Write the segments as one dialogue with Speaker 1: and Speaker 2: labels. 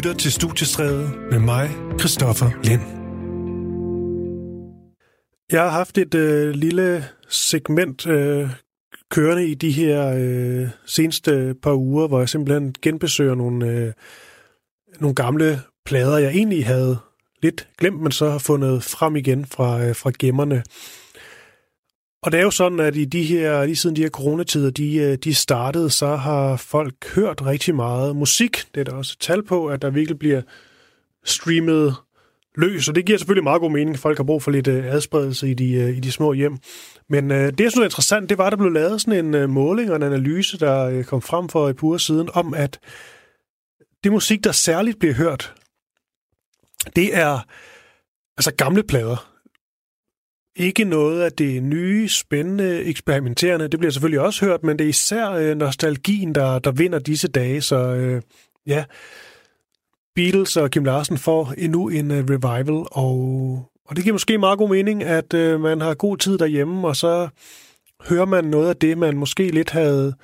Speaker 1: lytter til Studiestræde med mig, Christoffer Lind. Jeg har haft et øh, lille segment øh, kørende i de her øh, seneste par uger, hvor jeg simpelthen genbesøger nogle, øh, nogle gamle plader, jeg egentlig havde lidt glemt, men så har fundet frem igen fra, øh, fra gemmerne. Og det er jo sådan, at i de her, lige siden de her coronatider, de, øh, de startede, så har folk hørt rigtig meget musik. Det er der også tal på, at der virkelig bliver streamet løs, og det giver selvfølgelig meget god mening. Folk har brug for lidt øh, adspredelse i de, øh, i de små hjem. Men øh, det, jeg synes er interessant, det var, at der blev lavet sådan en øh, måling og en analyse, der øh, kom frem for et par uger siden, om at det musik, der særligt bliver hørt, det er altså gamle plader ikke noget af det nye, spændende, eksperimenterende. Det bliver selvfølgelig også hørt, men det er især øh, nostalgien, der, der vinder disse dage. Så øh, ja, Beatles og Kim Larsen får endnu en øh, revival, og, og det giver måske meget god mening, at øh, man har god tid derhjemme, og så hører man noget af det, man måske lidt havde,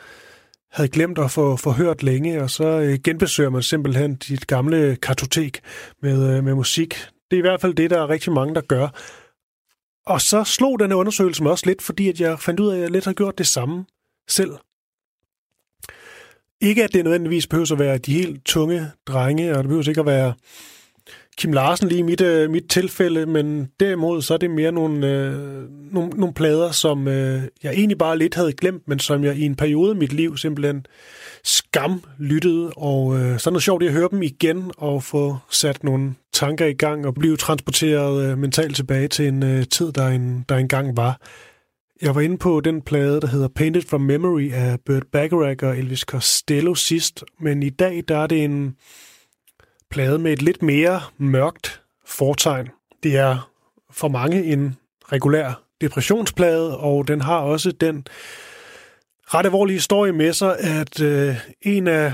Speaker 1: havde glemt at få, få hørt længe, og så øh, genbesøger man simpelthen dit gamle kartotek med, øh, med musik. Det er i hvert fald det, der er rigtig mange, der gør. Og så slog den undersøgelse mig også lidt, fordi at jeg fandt ud af, at jeg lidt har gjort det samme selv. Ikke at det nødvendigvis behøver at være de helt tunge drenge, og det behøver ikke at være Kim Larsen lige i mit, øh, mit tilfælde, men derimod så er det mere nogle, øh, nogle, nogle plader, som øh, jeg egentlig bare lidt havde glemt, men som jeg i en periode i mit liv simpelthen skam lyttede, og øh, så er det sjovt at høre dem igen og få sat nogle tanker i gang og blive transporteret øh, mentalt tilbage til en øh, tid, der, en, der engang var. Jeg var inde på den plade, der hedder Painted from Memory af Burt Bacharach og Elvis Costello sidst, men i dag der er det en plade med et lidt mere mørkt fortegn. Det er for mange en regulær depressionsplade, og den har også den ret alvorlige historie med sig, at øh, en af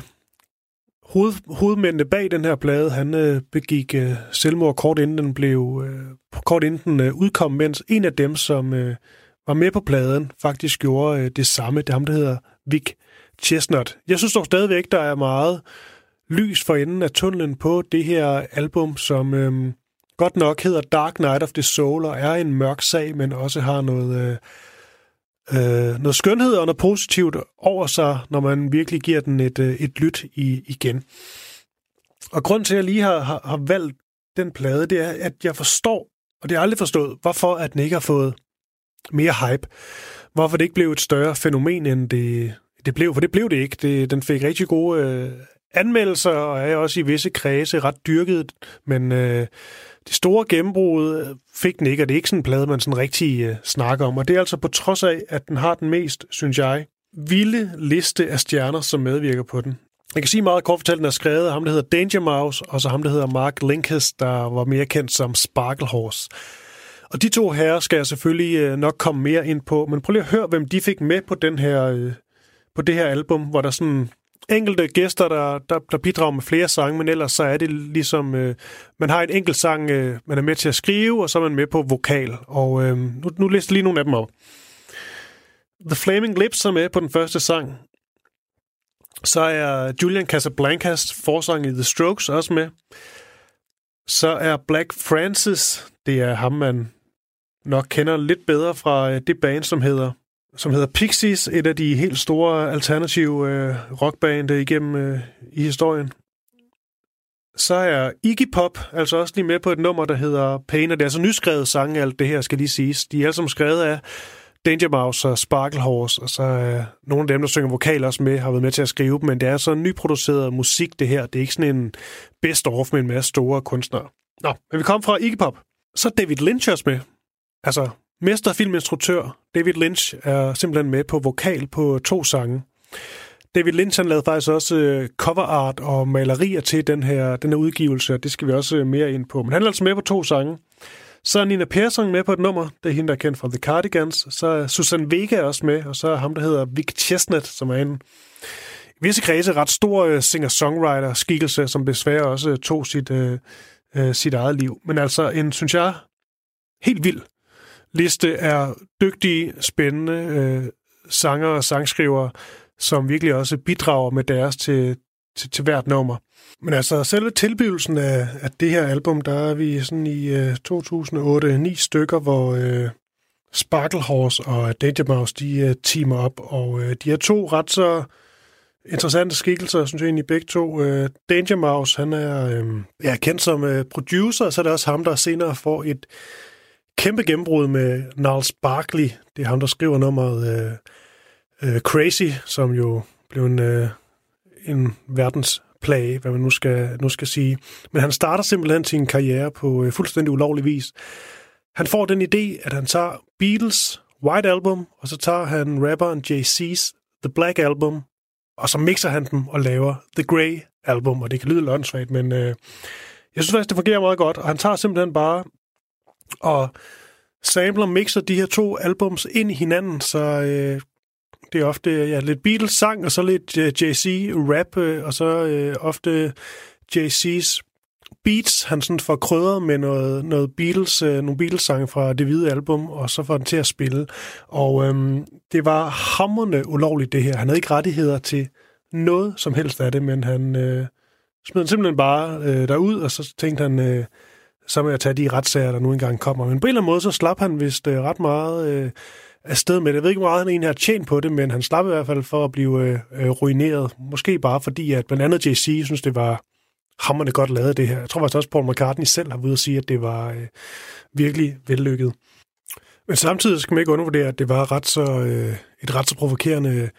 Speaker 1: hoved, hovedmændene bag den her plade, han øh, begik øh, selvmord kort inden den blev øh, kort inden den øh, udkom, mens en af dem, som øh, var med på pladen, faktisk gjorde øh, det samme. Det er ham, der hedder Vic Chestnut. Jeg synes dog stadigvæk, der er meget lys for enden af tunnelen på det her album, som øhm, godt nok hedder Dark Night of the Soul og er en mørk sag, men også har noget, øh, øh, noget skønhed og noget positivt over sig, når man virkelig giver den et, øh, et lyt i, igen. Og grund til, at jeg lige har, har, har valgt den plade, det er, at jeg forstår, og det har jeg aldrig forstået, hvorfor at den ikke har fået mere hype. Hvorfor det ikke blev et større fænomen, end det, det blev. For det blev det ikke. Det, den fik rigtig gode øh, anmeldelser, og er også i visse kredse ret dyrket, men øh, det store gennembrud øh, fik den ikke, og det er ikke sådan en plade, man sådan rigtig øh, snakker om. Og det er altså på trods af, at den har den mest, synes jeg, vilde liste af stjerner, som medvirker på den. Jeg kan sige meget kort fortalt, den er skrevet af ham, der hedder Danger Mouse, og så ham, der hedder Mark Linkes, der var mere kendt som Sparkle Horse. Og de to herrer skal jeg selvfølgelig øh, nok komme mere ind på, men prøv lige at høre, hvem de fik med på, den her, øh, på det her album, hvor der sådan enkelte gæster, der, der, der bidrager med flere sange, men ellers så er det ligesom, øh, man har en enkelt sang, øh, man er med til at skrive, og så er man med på vokal. Og øh, nu, nu læser lige nogle af dem op. The Flaming Lips er med på den første sang. Så er Julian Casablancas forsang i The Strokes også med. Så er Black Francis, det er ham, man nok kender lidt bedre fra øh, det band, som hedder som hedder Pixies, et af de helt store alternative øh, rockbande igennem øh, i historien. Så er Iggy Pop altså også lige med på et nummer, der hedder Pain, og det er altså nyskrevet sange, alt det her skal lige siges. De er alle sammen skrevet af Danger Mouse og Sparkle Horse, og så er nogle af dem, der synger vokal også med, har været med til at skrive dem, men det er så nyproduceret musik, det her. Det er ikke sådan en best-of med en masse store kunstnere. Nå, men vi kom fra Iggy Pop. Så David Lynch også med. Altså, mesterfilminstruktør David Lynch er simpelthen med på vokal på to sange. David Lynch han lavede faktisk også øh, cover art og malerier til den her, den her udgivelse, og det skal vi også øh, mere ind på. Men han er altså med på to sange. Så er Nina Persson med på et nummer, det er hende, der er kendt fra The Cardigans. Så er Susan Vega også med, og så er ham, der hedder Vic Chestnut, som er en i visse kredse ret stor øh, singer-songwriter-skikkelse, som desværre også tog sit, uh, uh, sit eget liv. Men altså en, synes jeg, helt vild liste er dygtige, spændende øh, sanger og sangskrivere, som virkelig også bidrager med deres til, til, til hvert nummer. Men altså, selve tilbydelsen af, af det her album, der er vi sådan i øh, 2008 ni stykker, hvor øh, Sparkle Horse og Danger Mouse, de øh, teamer op, og øh, de er to ret så interessante skikkelser, synes jeg egentlig begge to. Øh, Danger Mouse, han er øh, ja, kendt som øh, producer, og så er det også ham, der senere får et kæmpe gennembrud med Niles Barkley. Det er ham, der skriver nummeret øh, øh, Crazy, som jo blev en, øh, en verdensplage, hvad man nu skal, nu skal sige. Men han starter simpelthen sin karriere på øh, fuldstændig ulovlig vis. Han får den idé, at han tager Beatles White Album, og så tager han rapperen JC's The Black Album, og så mixer han dem og laver The Grey Album, og det kan lyde lønsvagt, men øh, jeg synes faktisk, det fungerer meget godt, og han tager simpelthen bare og samler mixer de her to albums ind i hinanden, så øh, det er ofte ja, lidt Beatles-sang, og så lidt øh, JC-rap, øh, og så øh, ofte JC's beats, han sådan får krydret med noget, noget Beatles, øh, nogle Beatles-sange fra det hvide album, og så får han til at spille. Og øhm, det var hammerne ulovligt, det her. Han havde ikke rettigheder til noget som helst af det, men han øh, smed simpelthen bare øh, derud, og så tænkte han, øh, så må jeg tage de retssager, der nu engang kommer. Men på en eller anden måde, så slap han vist øh, ret meget øh, afsted med det. Jeg ved ikke, hvor meget han egentlig har tjent på det, men han slap i hvert fald for at blive øh, øh ruineret. Måske bare fordi, at blandt andet JC synes, det var hammerne godt lavet det her. Jeg tror faktisk også, Paul McCartney selv har ved at sige, at det var øh, virkelig vellykket. Men samtidig skal man ikke undervurdere, at det var ret så, øh, et ret så provokerende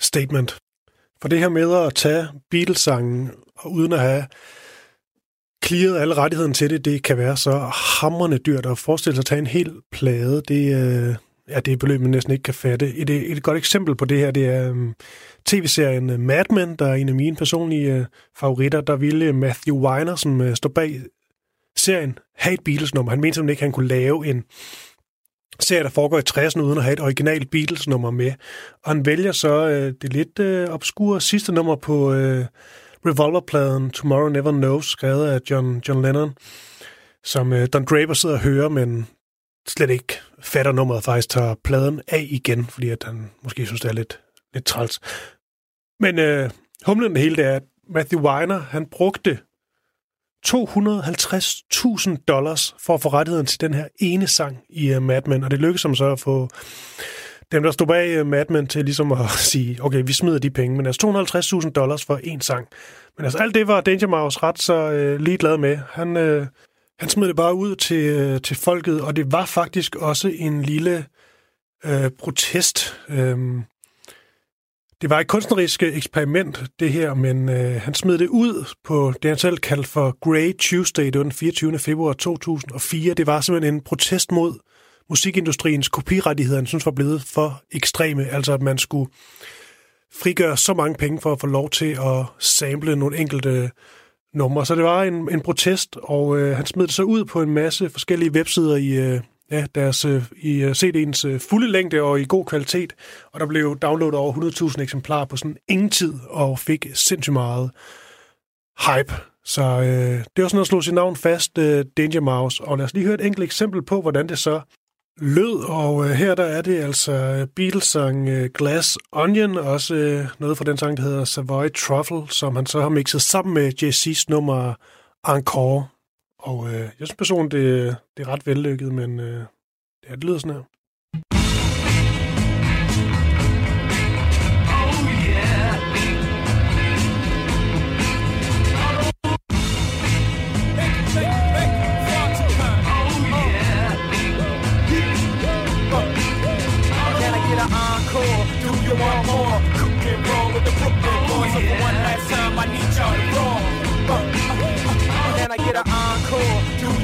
Speaker 1: statement. For det her med at tage Beatles-sangen, og uden at have clearet alle rettigheden til det, det kan være så hammerne dyrt at forestille sig at tage en hel plade. Det, øh, ja, det er beløb, man næsten ikke kan fatte. Et, øh, et godt eksempel på det her, det er um, tv-serien øh, Mad Men, der er en af mine personlige øh, favoritter. Der ville øh, Matthew Weiner, som øh, står bag serien, have et Beatles-nummer. Han mente simpelthen ikke, at han kunne lave en serie, der foregår i 60'erne, uden at have et originalt Beatles-nummer med. Og han vælger så øh, det lidt øh, obskure sidste nummer på Øh, Revolverpladen Tomorrow Never Knows, skrevet af John, John Lennon, som øh, Don Draper sidder og hører, men slet ikke fatter nummeret, faktisk tager pladen af igen, fordi at han måske synes, det er lidt, lidt træls. Men øh, humlen det hele, det er, at Matthew Weiner, han brugte 250.000 dollars for at få rettigheden til den her ene sang i uh, Mad Men, og det lykkedes ham så at få dem, der stod bag øh, Mad Men, til ligesom at sige, okay, vi smider de penge, men altså 250.000 dollars for en sang. Men altså alt det var Danger Mouse ret så øh, ligeglad med. Han, øh, han smed det bare ud til, øh, til folket, og det var faktisk også en lille øh, protest. Øh, det var et kunstnerisk øh, eksperiment, det her, men øh, han smed det ud på det, han selv kaldte for Grey Tuesday, det var den 24. februar 2004. Det var simpelthen en protest mod musikindustriens kopirettigheder, han synes var blevet for ekstreme, altså at man skulle frigøre så mange penge for at få lov til at sample nogle enkelte numre. Så det var en, en protest, og øh, han smed det så ud på en masse forskellige websider i, øh, ja, deres, øh, i øh, CD'ens øh, fulde længde og i god kvalitet. Og der blev downloadet over 100.000 eksemplarer på sådan ingen tid, og fik sindssygt meget hype. Så øh, det var sådan at slå sit navn fast, øh, Danger Mouse. Og lad os lige høre et enkelt eksempel på, hvordan det så lød, og øh, her der er det altså øh, Beatles-sang øh, Glass Onion, også øh, noget fra den sang, der hedder Savoy Truffle, som han så har mixet sammen med Jay-Z's nummer Encore. Og øh, jeg synes personligt, det, det er ret vellykket, men øh, det, det lyder sådan her.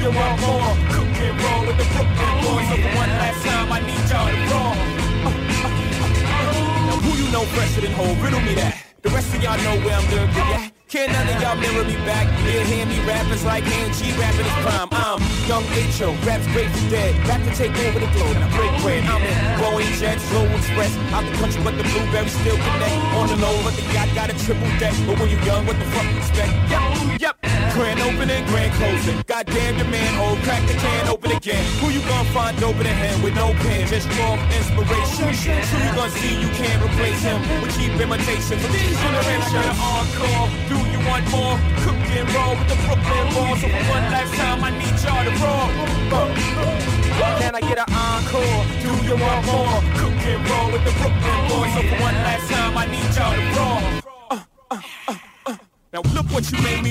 Speaker 1: You want more. Cook and roll with the Brooklyn boys. So for one last time, I need y'all to roll. Now who you know fresher than? Riddle me that. The rest of y'all know where I'm lurking, at. Can't none of y'all mirror me back. You hear me rappers like G rapping his prime. I'm Young H.O., raps great for dead. Back to take over the globe. and I break bread. I'm in Boeing Jets, Slow Express. Out the country, but the blueberries still connect. On the low, but the yacht got a triple deck. But when you young, what the fuck you expect? Yep, yep. Grand opening, grand closing. Goddamn your man, old crack the can, open again. Who you gonna find open a hand with no pen? Just strong inspiration. Who you gonna see you can't replace him with cheap imitation. For these generations, hardcore.
Speaker 2: want more? Cook and roll with the Brooklyn Balls. So for one last time, I need y'all to roll. Can I get an encore? Do you want more? Cook and roll with the Brooklyn Boys. So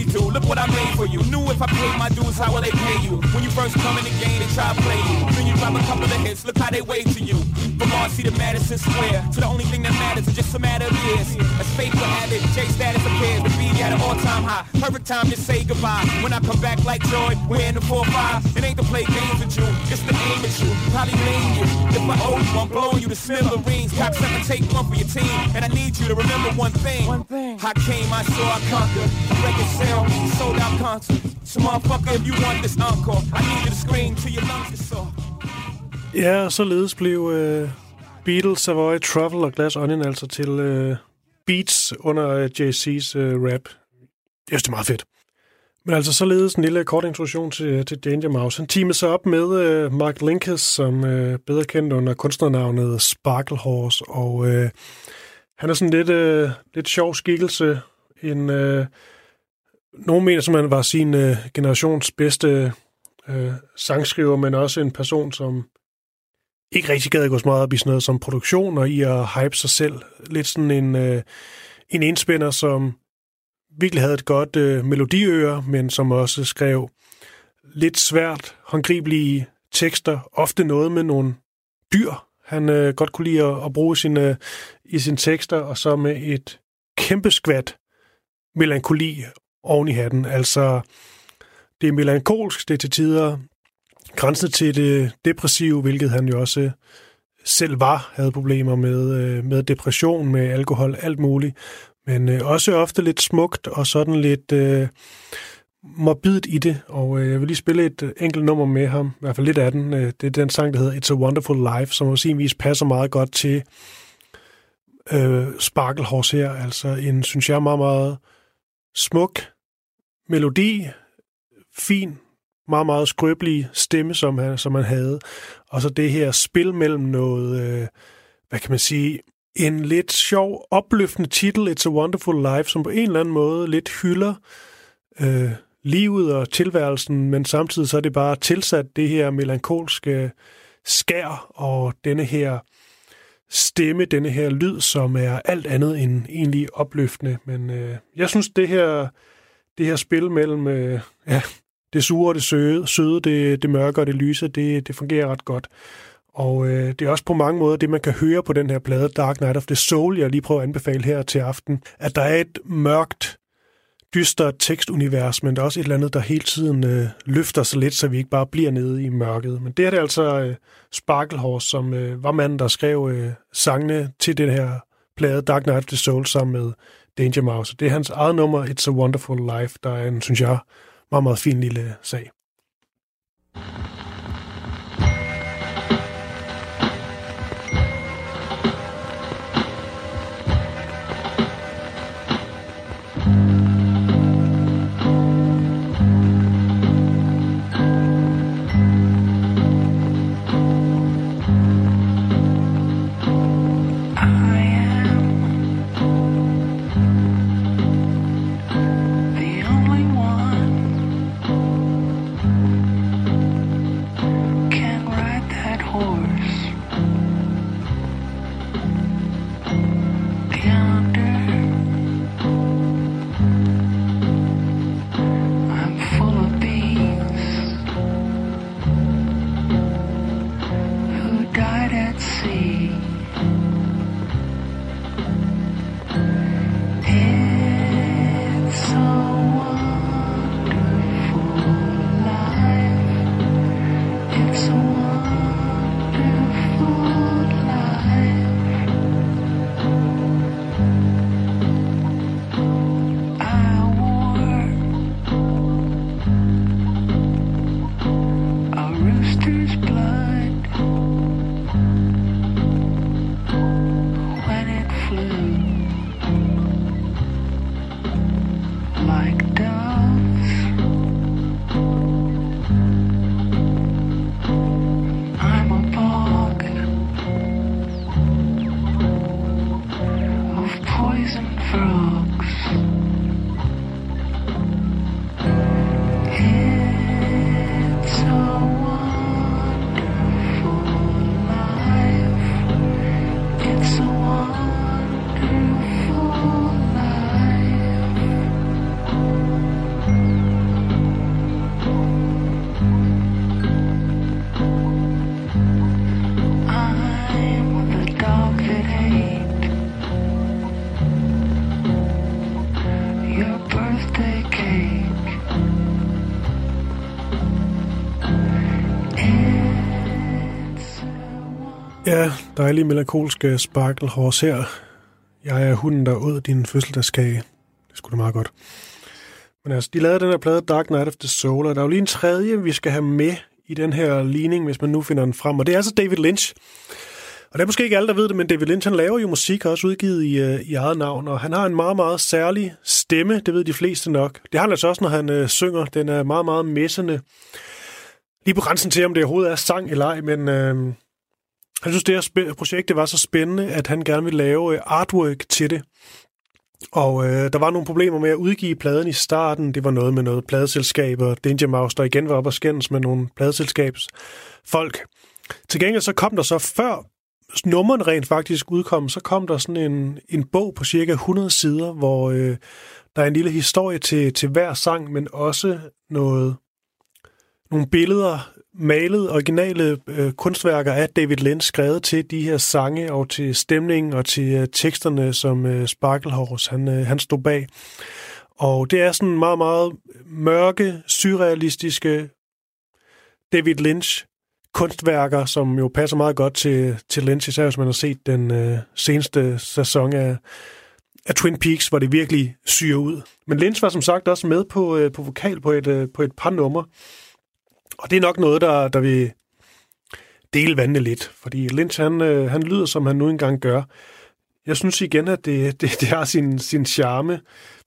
Speaker 2: what you made me do, look what I made for you. Knew if I paid my dues, how will they pay you? When you first come in the game, they try to play you. Then you drop a couple of hits, look how they wait to you. From Marcy to Madison Square, to the only thing that matters is just a matter of years. As fate will have it, J status appears, the beat at an all-time high. Perfect time to say goodbye. When I come back like joy, we're in the 4-5. It ain't to play games with you, it's to aim at you. Probably blame you. If I owe you, I'm blowing you to smithereens. Cop seven, take one for your team. And I need you to remember one thing. One thing. I came, I saw, I conquered. Record sale, sold out concert. So motherfucker, if you want this encore, I need you to scream till your lungs are sore.
Speaker 1: Ja, og således blev øh, Beatles, Savoy, Truffle og Glass Onion altså til øh, beats under øh, JC's øh, rap. Jeg synes, det er meget fedt. Men altså således en lille kort introduktion til, til Danger Mouse. Han teamede sig op med øh, Mark Linkes, som øh, bedre kendt under kunstnernavnet Sparkle Horse, og øh, han er sådan lidt, øh, lidt sjov skikkelse. En, øh, nogle mener, som han var sin øh, generations bedste øh, sangskriver, men også en person, som ikke rigtig gad at gå så meget op i sådan noget som produktion og i at hype sig selv. Lidt sådan en, øh, en indspænder, som virkelig havde et godt øh, melodiøre, men som også skrev lidt svært håndgribelige tekster, ofte noget med nogle dyr, han øh, godt kunne lide at, at bruge sine, øh, i sine tekster, og så med et kæmpe skvat melankoli oven i hatten. Altså, det er melankolsk, det er til tider grænsen til det depressive, hvilket han jo også selv var, havde problemer med, øh, med depression, med alkohol, alt muligt. Men øh, også ofte lidt smukt og sådan lidt øh, morbidt i det. Og øh, jeg vil lige spille et øh, enkelt nummer med ham, i hvert fald lidt af den. Øh, det er den sang, der hedder It's a Wonderful Life, som på sin vis passer meget godt til øh, Sparkle Horse her. Altså en, synes jeg, meget, meget smuk melodi, fin, meget, meget skrøbelig stemme, som han, som han havde. Og så det her spil mellem noget, øh, hvad kan man sige, en lidt sjov, opløftende titel, It's a Wonderful Life, som på en eller anden måde lidt hylder øh, livet og tilværelsen, men samtidig så er det bare tilsat det her melankolske skær og denne her stemme, denne her lyd, som er alt andet end egentlig opløftende. Men øh, jeg synes, det her, det her spil mellem øh, ja, det sure og det søde, søde det, det mørke og det lyse, det, det fungerer ret godt. Og øh, det er også på mange måder det, man kan høre på den her plade, Dark Night of the Soul, jeg lige prøver at anbefale her til aften, at der er et mørkt, dystert tekstunivers, men der er også et eller andet, der hele tiden øh, løfter sig lidt, så vi ikke bare bliver nede i mørket. Men det er det altså øh, Sparklehorse, som øh, var manden, der skrev øh, sangene til den her plade, Dark Night of the Soul, sammen med Danger Mouse. Det er hans eget nummer, It's a Wonderful Life, der er en, synes jeg, meget, meget fin lille sag.
Speaker 3: thank you
Speaker 1: Ja, dejlig melankolske øh, sparkle horse her. Jeg er hunden, der ud din fødselsdagskage. Det skulle da meget godt. Men altså, de lavede den her plade Dark Night of the Soul, og der er jo lige en tredje, vi skal have med i den her ligning, hvis man nu finder den frem, og det er altså David Lynch. Og det er måske ikke alle, der ved det, men David Lynch han laver jo musik, også udgivet i, øh, i eget navn, og han har en meget, meget særlig stemme, det ved de fleste nok. Det har han altså også, når han øh, synger. Den er meget, meget messende. Lige på grænsen til, om det overhovedet er sang eller ej, men øh, han synes, det her projekt det var så spændende, at han gerne ville lave øh, artwork til det. Og øh, der var nogle problemer med at udgive pladen i starten. Det var noget med noget pladeselskab, og Danger Mouse, der igen var op og skændes med nogle pladeselskabsfolk. Til gengæld så kom der så før nummeren rent faktisk udkom, så kom der sådan en, en bog på cirka 100 sider, hvor øh, der er en lille historie til, til hver sang, men også noget, nogle billeder, malet originale øh, kunstværker af David Lynch, skrevet til de her sange og til stemningen og til øh, teksterne, som øh, Sparklehorse han, øh, han stod bag. Og det er sådan meget, meget mørke, surrealistiske David Lynch kunstværker, som jo passer meget godt til, til Lynch, især hvis man har set den øh, seneste sæson af, af Twin Peaks, hvor det virkelig syrer ud. Men Lynch var som sagt også med på, øh, på vokal på et, øh, på et par numre. Og det er nok noget, der, der vil dele vandene lidt, fordi Lynch, han, øh, han lyder, som han nu engang gør. Jeg synes igen, at det, det, det har sin, sin charme.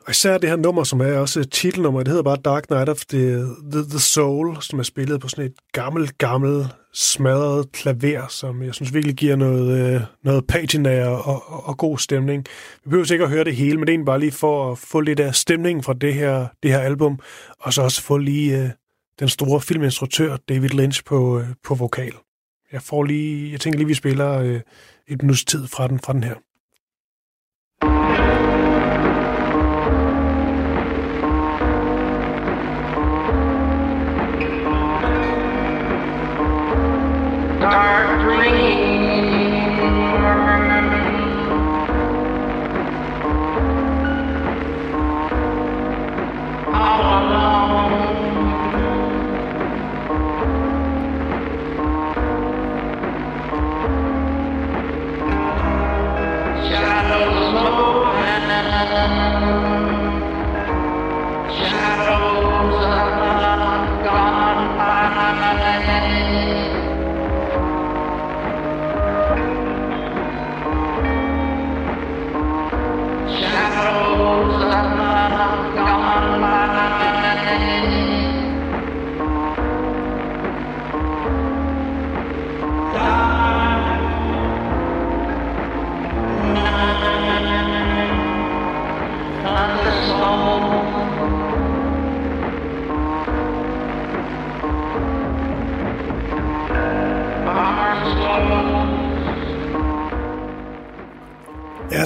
Speaker 1: Og især det her nummer, som er også titelnummer, det hedder bare Dark Night of the, the, the Soul, som er spillet på sådan et gammelt, gammelt, smadret klaver, som jeg synes virkelig giver noget, øh, noget patina og, og, og god stemning. Vi behøver sikkert at høre det hele, men det er bare lige for at få lidt af stemningen fra det her, det her album, og så også få lige øh, den store filminstruktør David Lynch på, øh, på vokal. Jeg får lige, jeg tænker lige, vi spiller øh, et minuts tid fra den, fra den her. Dark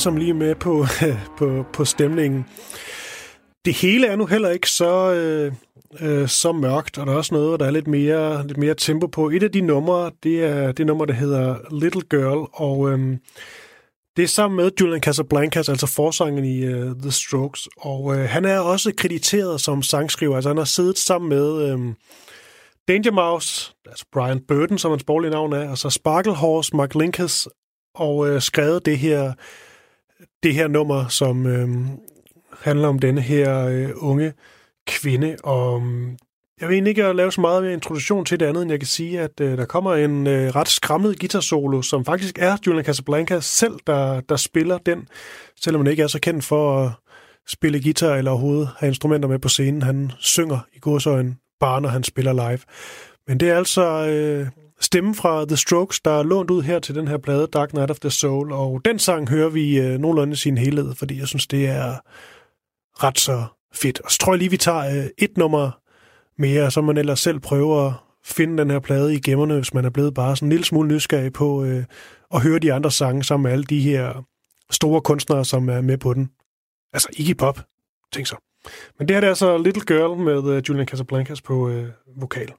Speaker 1: som lige med på, på, på stemningen. Det hele er nu heller ikke så, øh, øh, så mørkt, og der er også noget, der er lidt mere, lidt mere tempo på. Et af de numre, det er det nummer, der hedder Little Girl, og øh, det er sammen med Julian Casablancas, altså forsangen i uh, The Strokes, og uh, han er også krediteret som sangskriver, altså han har siddet sammen med um, Danger Mouse, altså Brian Burden, som hans borgerlige navn er, og så Sparkle Horse, Mark Linkus, og uh, skrevet det her, det her nummer, som øh, handler om denne her øh, unge kvinde, og øhm, jeg vil egentlig ikke lave så meget introduktion til det andet, end jeg kan sige, at øh, der kommer en øh, ret skræmmet guitarsolo, som faktisk er Julian Casablanca selv, der, der spiller den, selvom han ikke er så kendt for at spille guitar eller overhovedet have instrumenter med på scenen. Han synger i godsøjen bare, når han spiller live. Men det er altså øh, stemme fra The Strokes, der er lånt ud her til den her plade, Dark Night of the Soul, og den sang hører vi øh, nogenlunde sin helhed, fordi jeg synes, det er ret så fedt. Og så tror jeg lige, vi tager øh, et nummer mere, så man ellers selv prøver at finde den her plade i gemmerne, hvis man er blevet bare sådan en lille smule nysgerrig på øh, at høre de andre sange sammen med alle de her store kunstnere, som er med på den. Altså Iggy Pop, tænk så. Men det her det er altså Little Girl med øh, Julian Casablancas på øh, vokal.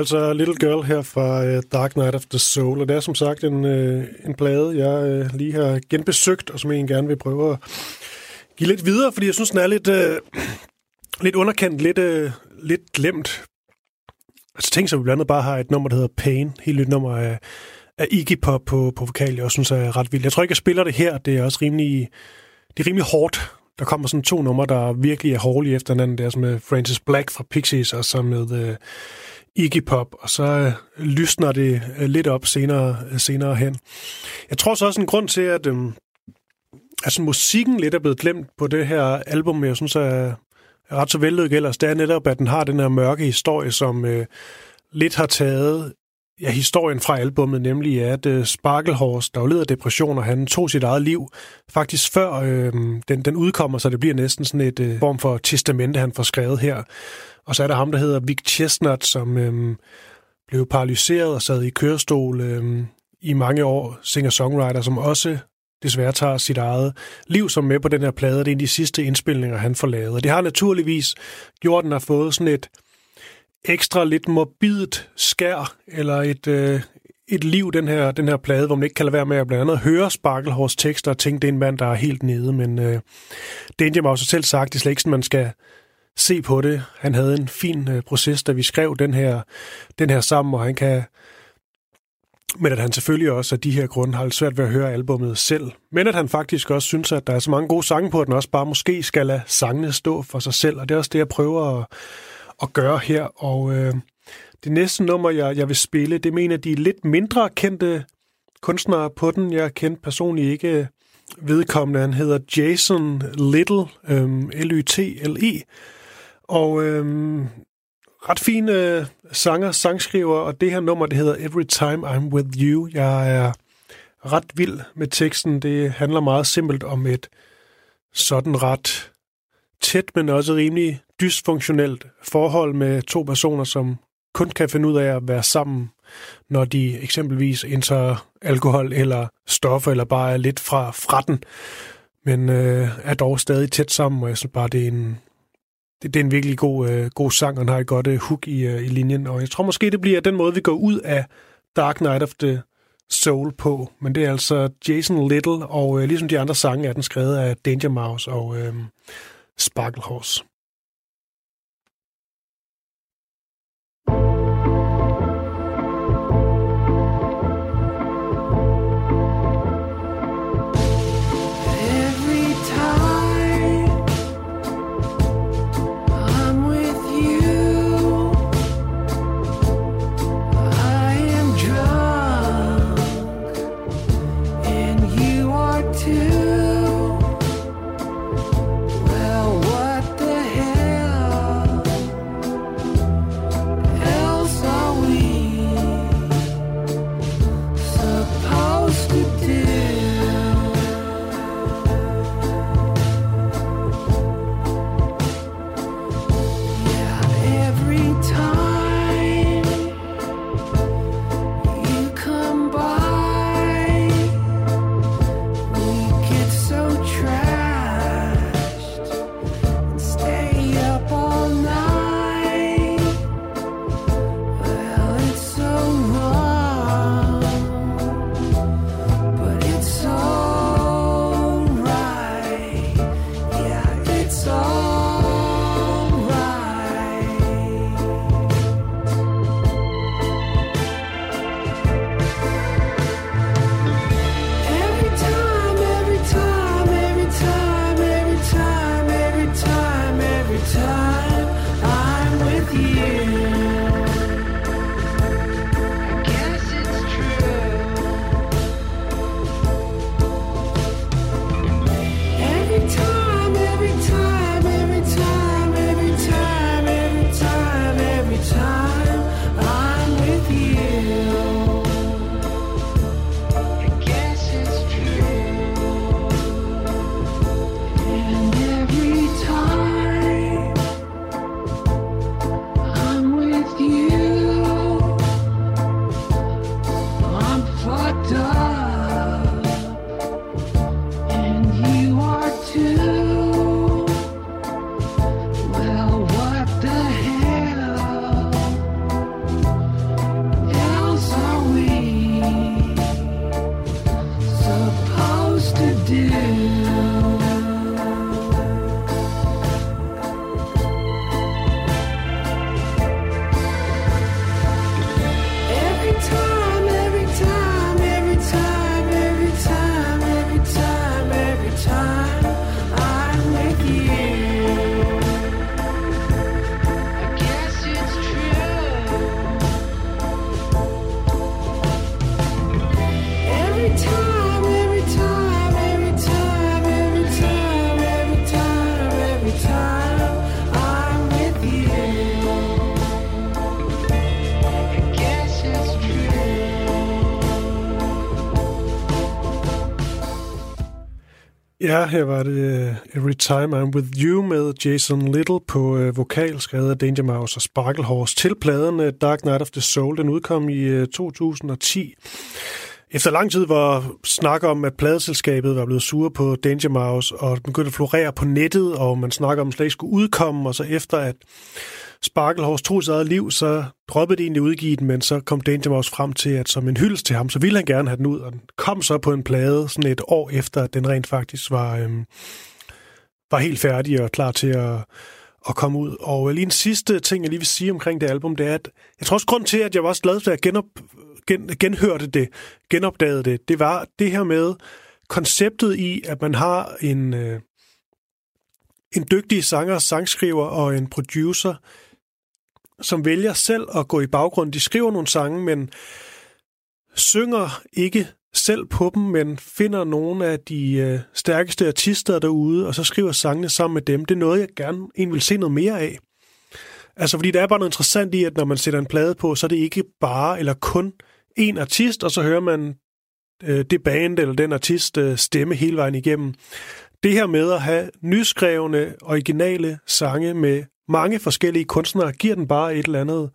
Speaker 1: Altså Little Girl her fra uh, Dark Night of the Soul, og det er som sagt en, uh, en plade, jeg uh, lige har genbesøgt, og som jeg egentlig gerne vil prøve at give lidt videre, fordi jeg synes, den er lidt, uh, lidt underkendt, lidt, uh, lidt glemt. Altså tænk så, at vi blandt andet bare har et nummer, der hedder Pain, helt nyt nummer af, af Iggy Pop på, på vokal, jeg også synes er ret vildt. Jeg tror ikke, jeg spiller det her, det er også rimelig, det er rimelig hårdt. Der kommer sådan to numre, der virkelig er hårde efter hinanden. Det er som med Francis Black fra Pixies, og så med... Uh, Iggy Pop, og så øh, lysner det øh, lidt op senere, øh, senere hen. Jeg tror så også en grund til, at øh, altså, musikken lidt er blevet glemt på det her album, jeg synes er, er ret så vellykket ellers, det er netop, at den har den her mørke historie, som øh, lidt har taget ja, historien fra albummet, nemlig at øh, Sparklehorse, der jo led af depressioner, han tog sit eget liv faktisk før øh, den, den udkommer, så det bliver næsten sådan et øh, form for testamente, han får skrevet her. Og så er der ham, der hedder Vic Chestnut, som øhm, blev paralyseret og sad i kørestol øhm, i mange år. Singer-songwriter, som også desværre tager sit eget liv som med på den her plade. Det er en af de sidste indspilninger, han får lavet. Og det har naturligvis gjort, at den har fået sådan et ekstra lidt morbidt skær, eller et, øh, et liv, den her, den her plade, hvor man ikke kan lade være med at blandt andet høre Sparkelhors tekster og tænke, det er en mand, der er helt nede. Men øh, det er jeg mig også selv sagt, det er slet ikke sådan, man skal se på det. Han havde en fin øh, proces, da vi skrev den her, den her sammen, og han kan... Men at han selvfølgelig også af de her grunde har lidt svært ved at høre albummet selv. Men at han faktisk også synes, at der er så mange gode sange på, at den også bare måske skal lade sangene stå for sig selv. Og det er også det, jeg prøver at, at gøre her. Og øh, det næste nummer, jeg, jeg vil spille, det mener de lidt mindre kendte
Speaker 3: kunstnere på den. Jeg kendte personligt ikke øh, vedkommende. Han hedder Jason Little, øhm, L-Y-T-L-E. Og øhm, ret fin øh, sanger, sangskriver, og det her nummer, det hedder Every Time I'm With You. Jeg er ret vild med teksten. Det handler meget simpelt om et sådan ret tæt, men også rimelig dysfunktionelt forhold med to personer, som kun kan finde ud af at være sammen, når de eksempelvis indtager alkohol eller stoffer, eller bare er lidt fra, fra den, men øh, er dog stadig tæt sammen, og jeg synes bare, det er en, det, det er en virkelig god, øh, god sang, og den har et godt øh, hook i, øh, i linjen, og jeg tror måske, det bliver den måde, vi går ud af Dark Knight of the Soul på, men det er altså Jason Little, og øh, ligesom de andre sange er den skrevet af Danger Mouse og øh, Sparkle Horse. Ja, her var det uh, Every Time I'm With You med Jason Little på uh, vokal, skrevet af Danger Mouse og Sparkle Horse til pladen uh, Dark Knight of the Soul. Den udkom i uh, 2010. Efter lang tid var snak om, at pladeselskabet var blevet sure på Danger Mouse, og begyndte at florere på nettet, og man snakker om, at slet ikke skulle udkomme, og så efter at Sparkle Horse tog sit eget liv, så droppede det egentlig udgive den, men så kom Danger Mouse frem til, at som en hyldest til ham, så ville han gerne have den ud, og den kom så på en plade sådan et år efter, at den rent faktisk var, øhm, var helt færdig og klar til at, at komme ud. Og øh, lige en sidste ting, jeg lige vil sige omkring det album, det er, at jeg tror også grund til, at jeg var også glad for, at jeg genop, gen, genhørte det, genopdagede det, det var det her med konceptet i, at man har en, øh, en dygtig sanger, sangskriver og en producer, som vælger selv at gå i baggrund. De skriver nogle sange, men synger ikke
Speaker 1: selv på dem, men finder nogle af de øh, stærkeste artister derude, og så skriver sangene sammen med dem. Det er noget, jeg gerne egentlig vil se noget mere af. Altså, fordi der er bare noget interessant i, at når man sætter en plade på, så er det ikke bare eller kun en artist, og så hører man øh, det band eller den artist øh, stemme hele vejen igennem. Det her med at have nyskrevne, originale sange med mange forskellige kunstnere, giver den bare et eller andet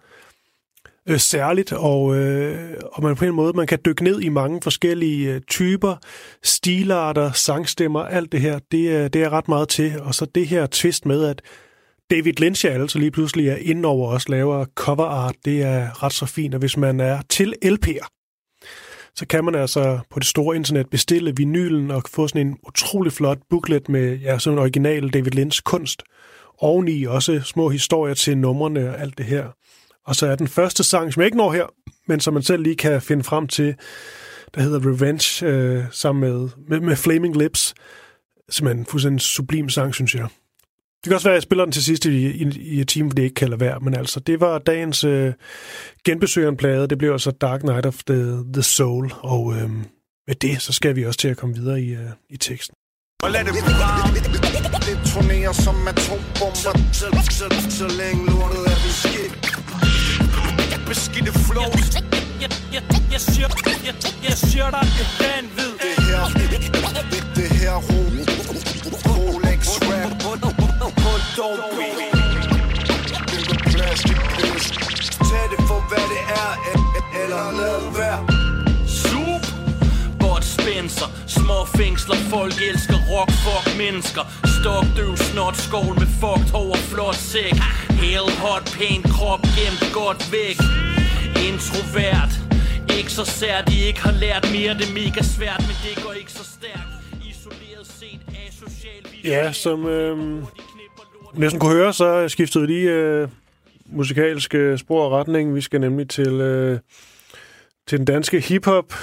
Speaker 1: øh, særligt, og, øh, og man på en måde man kan dykke ned i mange forskellige øh, typer, stilarter, sangstemmer, alt det her, det, øh, det er ret meget til. Og så det her twist med, at David Lynch altså lige pludselig er inde over os, laver cover art, det er ret så fint, og hvis man er til LP'er, så kan man altså på det store internet bestille vinylen og få sådan en utrolig flot booklet med ja, sådan en original David Lynch kunst. Oveni også små historier til numrene og alt det her. Og så er den første sang, som jeg ikke når her, men som man selv lige kan finde frem til, der hedder Revenge, øh, sammen med, med, med Flaming Lips. Simpelthen en fuldstændig sublim sang, synes jeg. Det kan også være, at jeg spiller den til sidst i, i, i et time, fordi det ikke kan lade være. Men altså, det var dagens øh, genbesøg en plade. Det blev altså Dark Night of the, the Soul. Og øh, med det, så skal vi også til at komme videre i, øh, i teksten.
Speaker 4: Og lad det varme Detonerer som atombomber. Så, så, så længe lortet er beskidt Beskidte flows.
Speaker 2: Jeg, siger, jeg, jeg siger dig, det er vanvid.
Speaker 4: Det her Det, det her ro. Rolex rap.
Speaker 2: Don't be.
Speaker 4: Bygger plastik pis Tag det for hvad det er Eller lad
Speaker 2: Spencer. Små fængsler. Folk elsker rock. Fuck mennesker. Stok døv snot. Skål med fucked hår og flot sæk. Hell hot. Pæn krop. Gemt godt væk. Introvert. Ikke så sært. De ikke har lært mere. Det er mega svært. Men det går ikke så stærkt. Isoleret set. Asocial.
Speaker 1: Ja, som øh, næsten kunne høre, så skiftede vi lige øh, musikalske spor og retning. Vi skal nemlig til, øh, til den danske hiphop.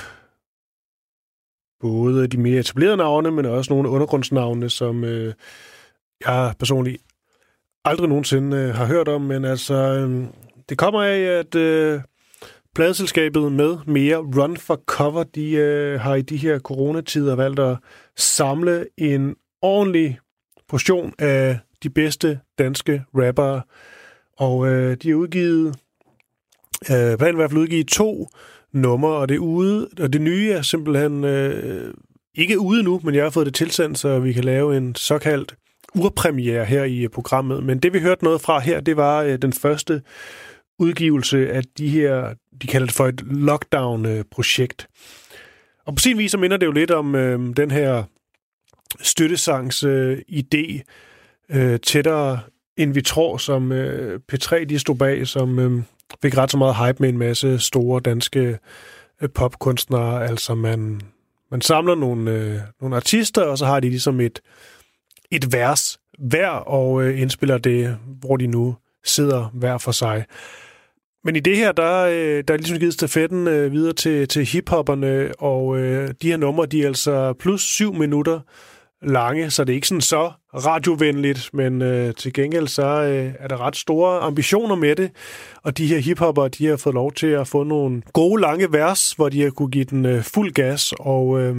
Speaker 1: Både de mere etablerede navne, men også nogle undergrundsnavne, som øh, jeg personligt aldrig nogensinde øh, har hørt om. Men altså, øh, det kommer af, at øh, pladeselskabet med mere Run for Cover, de øh, har i de her coronatider valgt at samle en ordentlig portion af de bedste danske rappere. Og øh, de har udgivet, øh, planen i hvert fald udgivet to nummer, og det er ude, og det nye er simpelthen øh, ikke ude nu, men jeg har fået det tilsendt, så vi kan lave en såkaldt urpremiere her i programmet. Men det vi hørte noget fra her, det var øh, den første udgivelse af de her, de kalder det for et lockdown-projekt. Og på sin vis så minder det jo lidt om øh, den her støttesangs øh, idé øh, tættere end vi tror, som øh, P3 de stod bag, som øh, fik ret så meget hype med en masse store danske øh, popkunstnere. Altså man, man samler nogle, øh, nogle artister, og så har de ligesom et, et vers hver, og øh, indspiller det, hvor de nu sidder hver for sig. Men i det her, der, øh, der er ligesom givet stafetten øh, videre til, til hiphopperne, og øh, de her numre, de er altså plus syv minutter lange, så det er ikke sådan så radiovenligt, men øh, til gengæld så øh, er der ret store ambitioner med det, og de her hiphopper, de har fået lov til at få nogle gode lange vers, hvor de har kunne give den øh, fuld gas, og øh,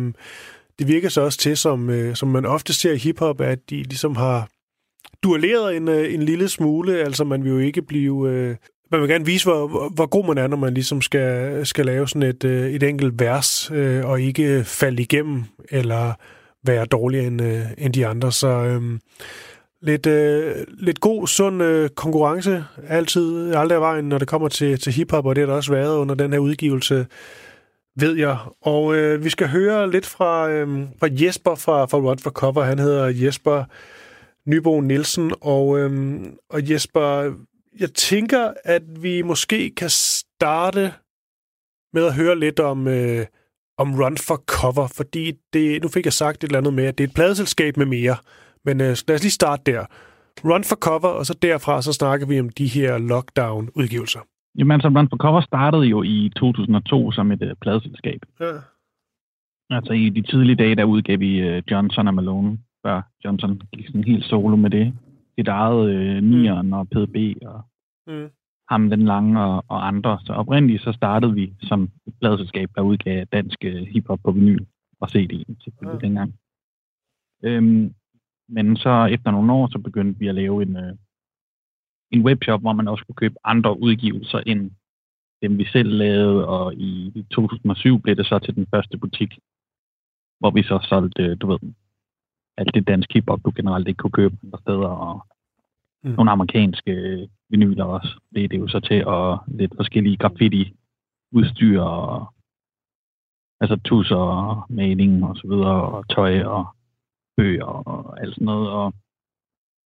Speaker 1: det virker så også til, som, øh, som man ofte ser i hiphop, at de ligesom har duelleret en, øh, en lille smule, altså man vil jo ikke blive... Øh, man vil gerne vise, hvor, hvor- god man er, når man ligesom skal, skal lave sådan et, øh, et enkelt vers, øh, og ikke falde igennem, eller være dårligere end, øh, end de andre. Så øh, lidt, øh, lidt god, sund øh, konkurrence altid aldrig af vejen, når det kommer til, til hiphop, og det har der også været under den her udgivelse, ved jeg. Og øh, vi skal høre lidt fra, øh, fra Jesper fra, fra Rod for Cover. Han hedder Jesper Nybo Nielsen, og, øh, og Jesper, jeg tænker, at vi måske kan starte med at høre lidt om, øh, om Run for Cover, fordi det, nu fik jeg sagt et eller andet med, at det er et pladeselskab med mere. Men øh, lad os lige starte der. Run for Cover, og så derfra så snakker vi om de her lockdown-udgivelser.
Speaker 5: Jamen, altså, Run for Cover startede jo i 2002 som et uh, pladeselskab.
Speaker 1: Ja.
Speaker 5: Altså, i de tidlige dage, der udgav vi uh, Johnson og Malone, før Johnson gik sådan helt solo med det. Sit eget uh, Nieren og PDB og
Speaker 1: Mm.
Speaker 5: Ham den lange og, og andre. Så oprindeligt så startede vi som et pladselskab, der udgav dansk øh, hiphop på vinyl og CD selvfølgelig
Speaker 1: Ja.
Speaker 5: dengang. Øhm, men så efter nogle år, så begyndte vi at lave en, øh, en webshop, hvor man også kunne købe andre udgivelser end dem, vi selv lavede, og i 2007 blev det så til den første butik, hvor vi så solgte, øh, du ved, alt det danske hiphop, du generelt ikke kunne købe andre steder, og
Speaker 1: Mm.
Speaker 5: nogle amerikanske vinyler også. Det er det jo så til, og lidt forskellige graffiti udstyr, og, altså tusser og maling og så videre, og tøj og bøger og alt sådan noget. Og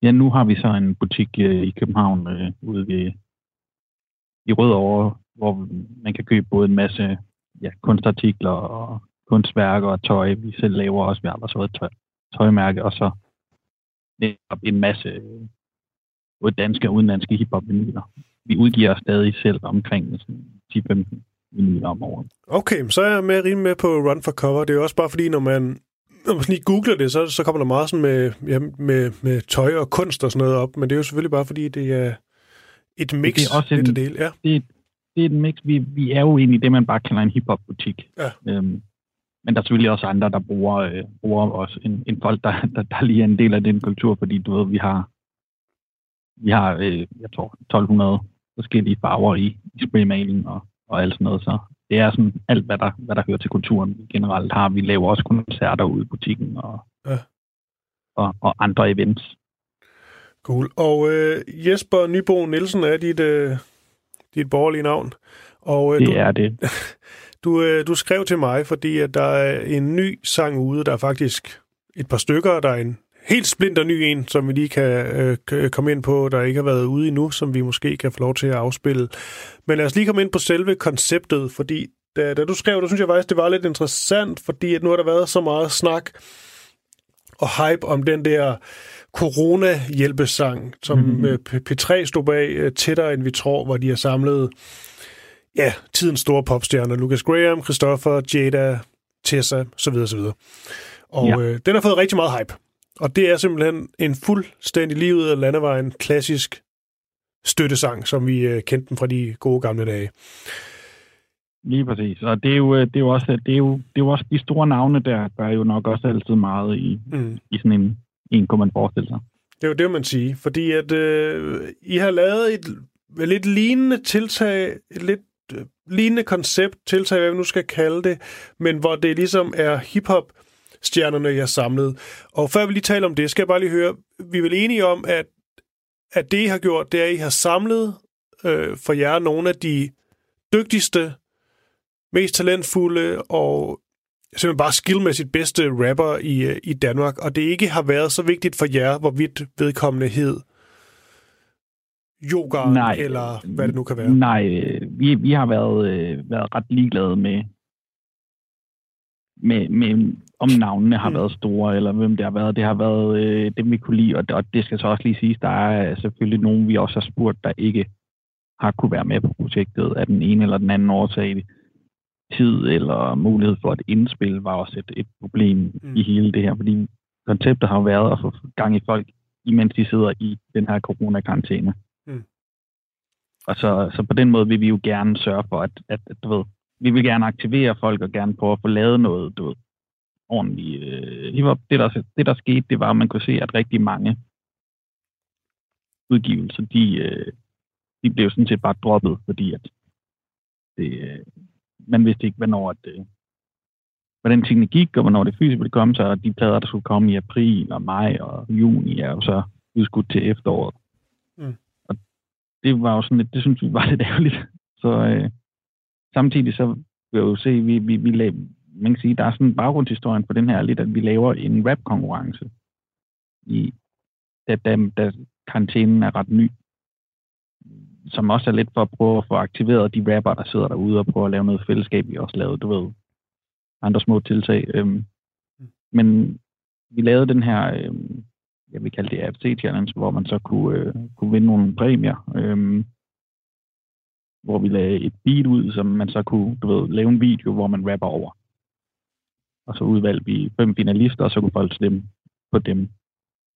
Speaker 5: ja, nu har vi så en butik øh, i København øh, ude ved, i Rødovre, hvor man kan købe både en masse ja, kunstartikler og kunstværker og tøj. Vi selv laver også, vi har også været tøj, tøjmærke, og så en masse øh, både danske og udenlandske hiphop vinyler. Vi udgiver stadig selv omkring sådan 10-15 vinyler om året.
Speaker 1: Okay, så er jeg med rimelig med på Run for Cover. Det er jo også bare fordi, når man, når man lige googler det, så, så kommer der meget sådan med, ja, med, med tøj og kunst og sådan noget op. Men det er jo selvfølgelig bare fordi, det er et mix.
Speaker 5: Det er også en-
Speaker 1: det hele. Ja.
Speaker 5: det, det er et mix. Vi, vi er jo egentlig det, man bare kalder en hiphop-butik.
Speaker 1: Ja.
Speaker 5: Øhm, men der er selvfølgelig også andre, der bruger, øh, bruger os en, en folk, der, der, der lige er en del af den kultur, fordi du ved, vi har, vi har øh, jeg tror, 1200 forskellige farver i, i spraymaling og, og alt sådan noget. Så det er sådan alt, hvad der, hvad der hører til kulturen generelt har. Vi laver også koncerter ude i butikken og,
Speaker 1: Ja.
Speaker 5: og, og andre events.
Speaker 1: Cool. Og øh, Jesper Nybo Nielsen er dit, øh, dit borgerlige navn. Og øh, du,
Speaker 5: Det er det.
Speaker 1: du, øh, du skrev til mig, fordi at der er en ny sang ude. Der er faktisk et par stykker. Der er en helt splinter ny en, som vi lige kan øh, komme ind på, der ikke har været ude endnu, som vi måske kan få lov til at afspille. Men lad os lige komme ind på selve konceptet, fordi da, da du skrev, der synes jeg faktisk, det var lidt interessant, fordi at nu har der været så meget snak og hype om den der corona-hjælpesang, som
Speaker 5: Mhm.
Speaker 1: mm-hmm. P3 stod bag øh, tættere end vi tror, hvor de har samlet ja, tidens store popstjerner, Lucas Graham, Christopher, Jada, Tessa, så videre, så videre. Og. Ja. øh, den har fået rigtig meget hype. Og det er simpelthen en fuldstændig livet af landevejen klassisk støttesang, som vi øh, kendte den fra de gode gamle dage.
Speaker 5: Lige præcis. Og det er jo, øh, det er jo, også, det er jo, det er jo også de store navne der, gør jo nok også altid meget i,
Speaker 1: Mm.
Speaker 5: i sådan en, en kunne man forestille sig.
Speaker 1: Det er jo det, man siger. Fordi at øh, I har lavet et lidt lignende tiltag, et lidt øh, lignende koncept, tiltag, hvad vi nu skal kalde det, men hvor det ligesom er hiphop stjernerne, jeg samlet. Og før vi lige taler om det, skal jeg bare lige høre, vi er vel enige om, at, at det, I har gjort, det er, at I har samlet øh, for jer nogle af de dygtigste, mest talentfulde og simpelthen bare skillmæssigt bedste rapper i, øh, i Danmark, og det ikke har været så vigtigt for jer, hvorvidt vedkommende hed yoga,
Speaker 5: Nej.
Speaker 1: eller hvad det nu kan være.
Speaker 5: Nej, vi, vi har været, øh, været ret ligeglade med, med, med om navnene har
Speaker 1: Mm.
Speaker 5: været store, eller hvem det har været. Det har været øh, dem, vi kunne lide, og, og det skal så også lige siges, der er selvfølgelig nogen, vi også har spurgt, der ikke har kunne være med på projektet af den ene eller den anden årsag. Tid eller mulighed for et indspil var også et, et problem
Speaker 1: Mm.
Speaker 5: i hele det her, fordi konceptet har været at få gang i folk, imens de sidder i den her coronakarantæne.
Speaker 1: Mm.
Speaker 5: Og så, så på den måde vil vi jo gerne sørge for, at, at, at du ved, vi vil gerne aktivere folk og gerne prøve at få lavet noget, du ved, ordentligt. Øh, hiphop. det, der, det, der skete, det var, at man kunne se, at rigtig mange udgivelser, de, øh, de blev sådan set bare droppet, fordi at det, øh, man vidste ikke, hvornår at, øh, hvordan tingene gik, og hvornår det fysisk ville komme, så de plader, der skulle komme i april og maj og juni, er jo så udskudt til efteråret.
Speaker 1: Mm.
Speaker 5: Og det var jo sådan lidt, det synes vi var lidt ærgerligt. Så øh, samtidig så vil jeg jo se, vi, vi, vi la- man kan sige, der er sådan en baggrundshistorien på den her lidt, at vi laver en rap-konkurrence, i, da, da, da karantænen er ret ny, som også er lidt for at prøve at få aktiveret de rapper, der sidder derude og prøve at lave noget fællesskab. Vi også lavede, du ved, andre små tiltag. Øhm, men vi lavede den her, øhm, jeg vil kalde det AFC Challenge, hvor man så kunne, øh, kunne vinde nogle præmier. Øhm, hvor vi lagde et beat ud, som man så kunne, du ved, lave en video, hvor man rapper over. Og så udvalgte vi fem finalister, og så kunne folk stemme på dem.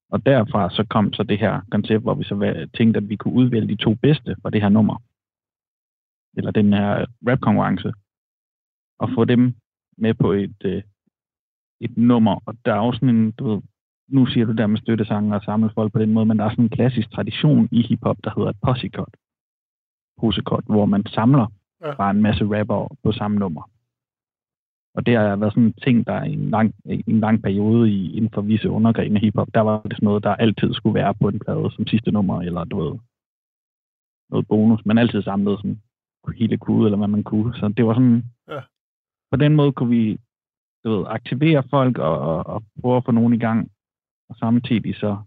Speaker 5: Og derfra så kom så det her koncept, hvor vi så tænkte, at vi kunne udvælge de to bedste fra det her nummer. eller den her rap-konkurrence, og få dem med på et, øh, et nummer. Og der er også sådan en, du ved, nu siger du der med støttesange og samle folk på den måde, men der er sådan en klassisk tradition i hiphop, der hedder et possekort. Posekort, hvor man samler
Speaker 1: ja.
Speaker 5: bare en masse rapper på samme nummer. Og det har været sådan en ting, der i en lang, en lang periode i, inden for visse undergrene af hiphop, der var det sådan noget, der altid skulle være på en plade som sidste nummer, eller du ved, noget bonus. Man altid samlede sådan hele kude, eller hvad man kunne. Så det var sådan,
Speaker 1: Ja.
Speaker 5: på den måde kunne vi du ved, aktivere folk og, og, og prøve at få nogen i gang, og samtidig så,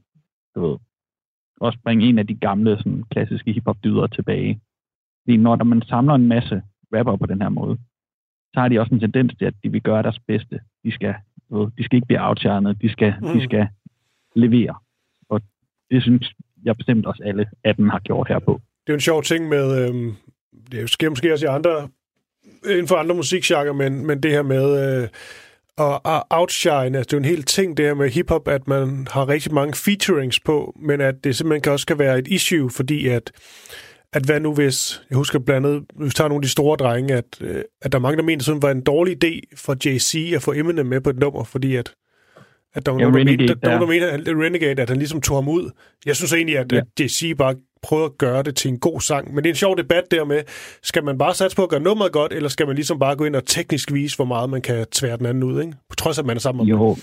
Speaker 5: du ved, også bringe en af de gamle sådan, klassiske hiphop-dyder tilbage. Fordi når der man samler en masse rapper på den her måde, så har de også en tendens til, at de vil gøre deres bedste. De skal, ved, de skal ikke blive outshines, de skal, mm. De skal levere. Og det synes jeg bestemt også alle 18 har gjort her på.
Speaker 1: Det er jo en sjov ting med, øhm, det sker måske også i andre, inden for andre musikgenre, men, men det her med øh, at, at outshine, altså det er jo en hel ting, det her med hiphop, at man har rigtig mange featurings på, men at det simpelthen kan også kan være et issue, fordi at, at hvad nu hvis, jeg husker blandt andet, hvis vi tager nogle af de store drenge, at, øh, at der er mange, der mener, at det var en dårlig idé for Jay-Z at få Eminem med på et nummer, fordi at at der var
Speaker 5: Ja,
Speaker 1: nogen, der
Speaker 5: Renegade
Speaker 1: mente, der, der,
Speaker 5: der.
Speaker 1: der mente, at Renegade, at han ligesom tog ham ud. Jeg synes egentlig, at,
Speaker 5: Ja.
Speaker 1: at Jay-Z bare prøver at gøre det til en god sang. Men det er en sjov debat der med, skal man bare satse på at gøre nummeret godt, eller skal man ligesom bare gå ind og teknisk vise, hvor meget man kan tvære den anden ud, ikke? På trods af, at man er sammen om det.
Speaker 5: Jo,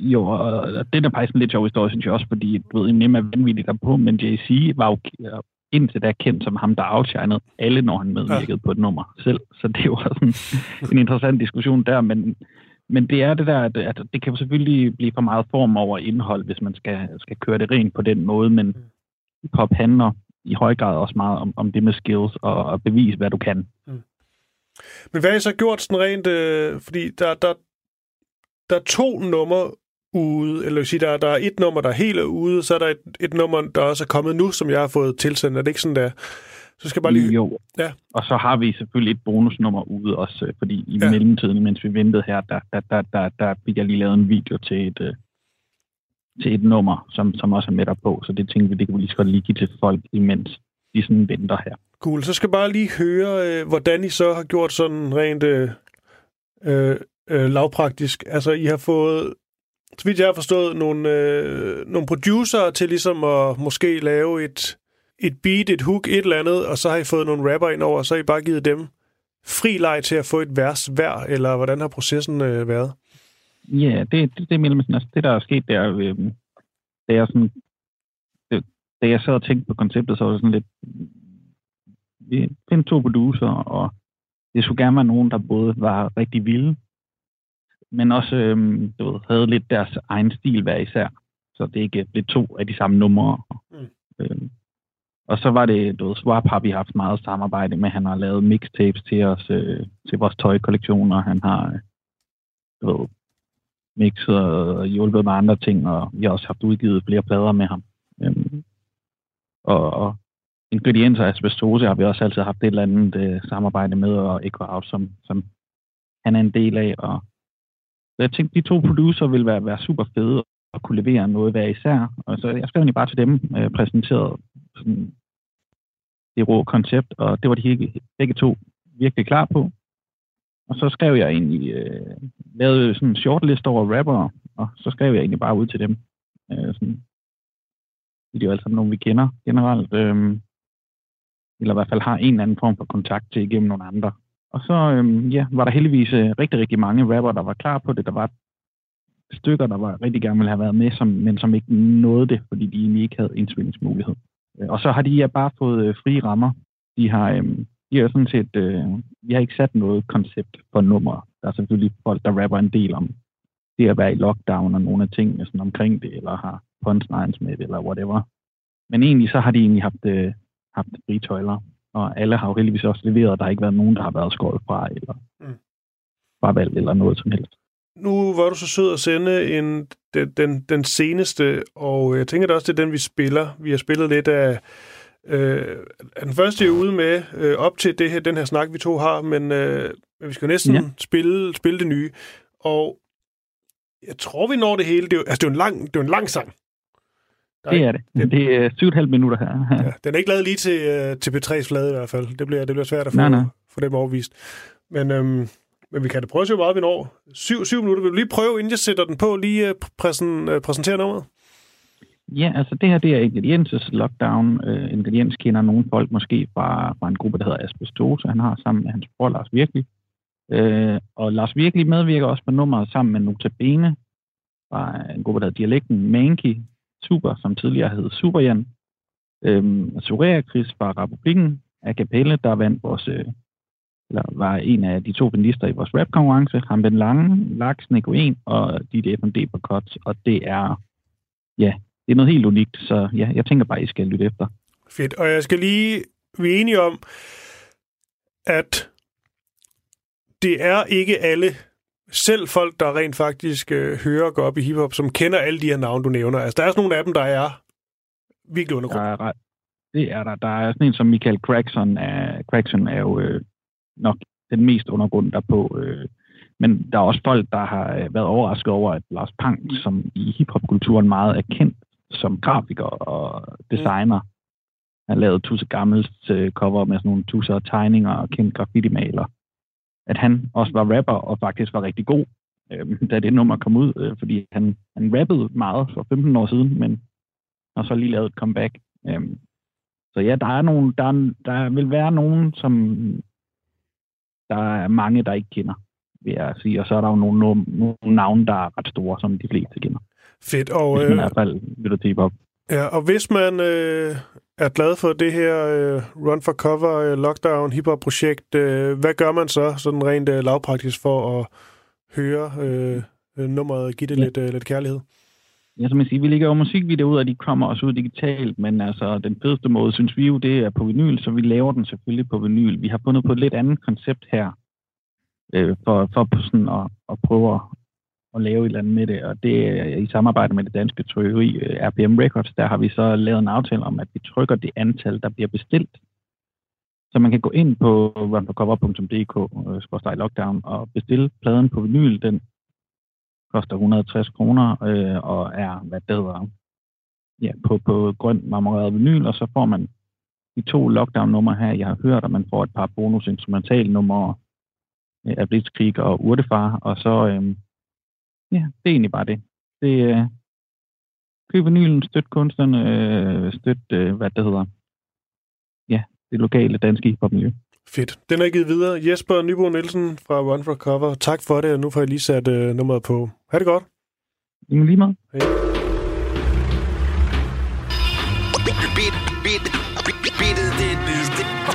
Speaker 5: jo og det er faktisk en lidt sjov historie, synes jeg også, fordi du ved, Eminem er vanvittigt derpå, men Jay-Z var jo indtil da kendt som ham, der outshinede alle, når han medvirkede ja. på et nummer selv. Så det var sådan en interessant diskussion der, men, men det er det der, at, at det kan jo selvfølgelig blive for meget form over indhold, hvis man skal, skal køre det rent på den måde, men pop handler i høj grad også meget om, om det med skills og at bevise, hvad du kan.
Speaker 1: Men hvad har I så gjort sådan rent, øh, fordi der, der, der er to numre ude, eller sige, der, der er et nummer, der er helt ude, så er der et, et nummer, der også er kommet nu, som jeg har fået tilsendt. Er det ikke sådan der? Så skal jeg bare lige...
Speaker 5: Jo.
Speaker 1: Ja.
Speaker 5: Og så har vi selvfølgelig et bonusnummer ude også, øh, fordi i
Speaker 1: Ja.
Speaker 5: mellemtiden, mens vi ventede her, der, der, der, der, der fik jeg lige lavet en video til et, øh, til et nummer, som, som også er med på. Så det tænkte vi, det kunne vi lige så godt lige give til folk, imens de sådan venter her.
Speaker 1: Cool. Så skal jeg bare lige høre, øh, hvordan I så har gjort sådan rent øh, øh, lavpraktisk. Altså, I har fået, så vidt jeg har forstået, nogle, øh, nogle producer til ligesom at måske lave et, et beat, et hook, et eller andet, og så har I fået nogle rapper ind over, og så har I bare givet dem fri leg til at få et vers hver, eller hvordan har processen øh, været?
Speaker 5: Ja, det, det, det er mellem altså, det, der er sket der, øh, da jeg sådan, det, da jeg sad og tænkte på konceptet, så var det sådan lidt, vi finder to producer, og det skulle gerne være nogen, der både var rigtig vilde, men også øhm, du ved, havde lidt deres egen stil hver især. Så det ikke blev to af de samme numre.
Speaker 1: Mm.
Speaker 5: Øhm, og så var det, du ved, Swap har vi haft meget samarbejde med. Han har lavet mixtapes til os, øh, til vores tøjkollektioner. Han har, øh, du ved, mixet og hjulpet med andre ting, og vi har også haft udgivet flere plader med ham. Øhm, og, og ingredienser af asbestose har vi også altid haft et eller andet øh, samarbejde med, og Echo Out, som, som han er en del af. Og så jeg tænkte, de to producer ville være, være super fede og kunne levere noget hver især. Og så jeg skrev egentlig bare til dem, øh, præsenteret sådan det rå koncept, og det var de begge, begge to virkelig klar på. Og så skrev jeg egentlig, øh, lavede sådan en shortlist over rappere, og så skrev jeg egentlig bare ud til dem. Øh, sådan, de er jo alle sammen nogen, vi kender generelt, øh, eller i hvert fald har en eller anden form for kontakt til igennem nogle andre. Og så øhm, ja, var der heldigvis øh, rigtig, rigtig mange rapper, der var klar på det. Der var stykker, der var rigtig gerne ville have været med, som, men som ikke nåede det, fordi de egentlig ikke havde indspillingsmulighed. Øh, og så har de ja, bare fået øh, frie rammer. De har, øh, de har sådan set, øh, vi har ikke sat noget koncept for nummer. Der er selvfølgelig folk, der rapper en del om det at være i lockdown og nogle af tingene sådan omkring det, eller har punchlines med det, eller whatever. Men egentlig så har de egentlig haft, øh, haft frie tøjler, og alle har jo heldigvis også leveret. Der har ikke været nogen, der har været skåret fra, eller
Speaker 1: Mm.
Speaker 5: fravalgt, eller noget som helst.
Speaker 1: Nu var du så sød at sende en, den, den, den seneste, og jeg tænker da også, det er den, vi spiller. Vi har spillet lidt af, øh, den første er ude med, øh, op til det her, den her snak, vi to har, men øh, vi skal jo næsten ja. Spille, spille det nye. Og jeg tror, vi når det hele. Det er, jo, altså, det er jo en lang, det er en lang sang.
Speaker 5: Det er det. Det er 7,5 minutter her.
Speaker 1: Ja, den er ikke lavet lige til, øh, til P3's flade i hvert fald. Det bliver, det bliver svært at få,
Speaker 5: Nej, nej.
Speaker 1: få dem overvist. Men, øhm, men vi kan da prøve at se, hvor meget vi når. Syv, syv minutter. Vil du lige prøve, inden jeg sætter den på, lige øh, præsen, øh, præsentere nummeret?
Speaker 5: Ja, altså det her, det er Ingredienses Lockdown. Uh, Ingrediens kender nogle folk måske fra, fra en gruppe, der hedder Asbestose. Han har sammen med hans bror Lars Virkelig. Uh, og Lars Virkelig medvirker også på nummeret sammen med Notabene fra en gruppe, der hedder Dialekten Manki. Super, som tidligere hed Superjan. Øhm, Surya Chris fra Republikken. A Capelle, der vandt vores, øh, eller var en af de to finalister i vores rap-konkurrence. Ham Ben Lange, Laks, Nico 1 og DJ FMD på Kots, Og det er, ja, det er noget helt unikt, så ja, jeg tænker bare, I skal lytte efter.
Speaker 1: Fedt. Og jeg skal lige... Vi er enige om, at det er ikke alle, selv folk, der rent faktisk øh, hører og går op i hiphop, som kender alle de her navne, du nævner. Altså, der er også nogle af dem, der er virkelig
Speaker 5: Der
Speaker 1: undergrund.
Speaker 5: er, ret- det er der. Der er sådan en som Michael Crackson. Er, Crackson er jo øh, nok den mest undergrund derpå. Øh, men der er også folk, der har øh, været overrasket over, at Lars Pang, som i hiphopkulturen meget er kendt som grafiker og designer, har lavet Tusse Gammels øh, cover med sådan nogle tusser tegninger og kendt graffiti-maler. At han også var rapper og faktisk var rigtig god, øh, da det nummer kom ud, øh, fordi han, han rappede meget for 15 år siden, men har så lige lavet et comeback. Øh, så ja, der er nogen, der, er, der vil være nogen, som der er mange, der ikke kender, vil jeg sige. Og så er der jo nogle, nogle, nogle navne, der er ret store, som de fleste kender.
Speaker 1: Fedt. Og,
Speaker 5: Hvis man i
Speaker 1: øh,
Speaker 5: hvert fald lytter til hiphop.
Speaker 1: ja, og hvis man øh, er glad for det her øh, Run for Cover øh, Lockdown hiphop-projekt, øh, hvad gør man så sådan rent øh, lavpraktisk for at høre øh, øh, nummeret, give det
Speaker 5: Ja.
Speaker 1: lidt, øh, lidt kærlighed?
Speaker 5: Ja, som jeg siger, vi lægger jo musikvideoer ud, og de kommer også ud digitalt, men altså den fedeste måde, synes vi jo, det er på vinyl, så vi laver den selvfølgelig på vinyl. Vi har fundet på et lidt andet koncept her, øh, for, for på sådan at, at prøve at, lave et eller andet med det, og det er i samarbejde med det danske trykkeri øh, RPM Records, der har vi så lavet en aftale om, at vi trykker det antal, der bliver bestilt. Så man kan gå ind på runforcover.dk-lockdown øh, og bestille pladen på vinyl. Den koster 160 kroner øh, og er, hvad det hedder, ja, på, på grøn marmoreret vinyl, og så får man de to lockdown-numre her, jeg har hørt, og man får et par bonus numre øh, af Blitzkrieg og Urtefar, og så, øh, ja, det er egentlig bare det. Det øh, køb vinylen, støt kunstnerne, øh, støt, øh, hvad det hedder, ja, det lokale danske hiphop-miljø.
Speaker 1: Fedt. Den er givet videre. Jesper Nybo Nielsen fra Run for Cover. Tak for det, og nu får jeg lige sat øh, nummeret på. Ha' det godt.
Speaker 5: Ingen lige meget.
Speaker 1: Hej.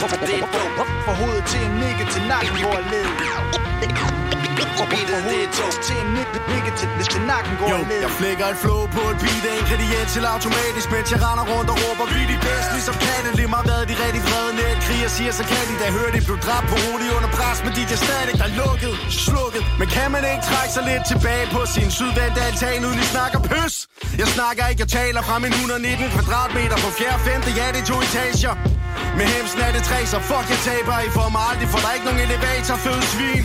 Speaker 6: Er er. Fra hovedet til en nikke til nakken går led. Beatet, det er dope. Til en nikke, nikke til, til nakken går led. Jeg flækker et flow på et beat af ingrediens til automatisk, mens jeg render rundt og råber, vi de bedste, ligesom katte. Lige meget hvad de rigtig vrede net kriger, siger så kan de, da høre de blev dræbt på rolig under pres, men de er stadig der er lukket, slukket. Men kan man ikke trække sig lidt tilbage på sin sydvendte altan, uden I snakker pøs? Jeg snakker ikke, jeg taler fra min 119 kvadratmeter på fjerde, femte, ja det er to etager. Med hemsen er det tre, så fuck jeg taber I får mig aldrig, for der er ikke nogen elevator, fed svin.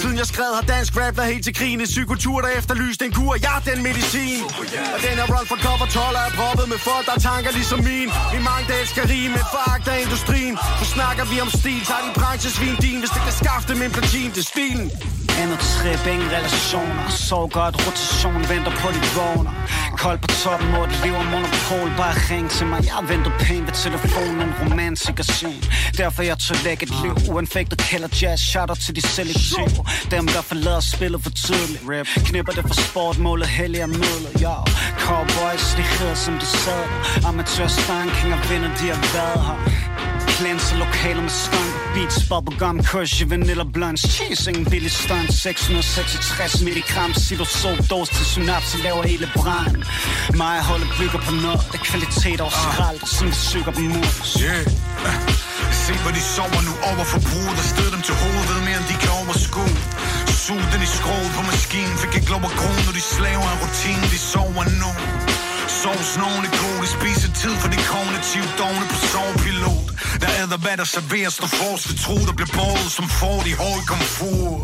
Speaker 6: Siden jeg skrev har dansk rap været helt til krigen En psykotur, der efterlyste en kur, jeg er den medicin. Og den er run for cover 12 er proppet med folk, der tanker ligesom min. Min mange der elsker rige, med foragt af industrien. Så snakker vi om stil, tager din branchesvin din Hvis det kan skaffe dem en platin, det er stilen.
Speaker 7: Andet trip, ingen relationer. Sov godt, rotation, venter på de vågner. Kold på toppen, hvor det lever monopol. Bare ring til mig, jeg venter pænt ved telefonen. En romantikation Derfor jeg tør lægge et liv Uanfægtet. Kalder jazz, shout til de selektive Dem der forlader spillet for tidligt. Knipper det for sport, målet helliger midlet Yo, cowboys, de hedder som de sad Amatør stankinger vinder, de har været her. Cleanser lokaler med skunk Beats, bubblegum, kush, vanilla blunts Cheese, ingen billig stunt 666 milligram Silosol, dos til synapse Laver hele brand Mig holdet bygger på noget Der kvalitet og skrald uh. Som vi syger dem ud
Speaker 6: Yeah. Se hvor de sover nu over forbruget Og stød dem til hovedet mere end de kan overskue Sug den i skroget på maskinen Fik ikke lov at gro, når de slaver af rutinen De sover nu Sovs. Nogen er god, spiser tid for de kognitive dogne på sovpilot Der æder hvad der serveres, når force vil tro, der bliver båret som får i høj komfort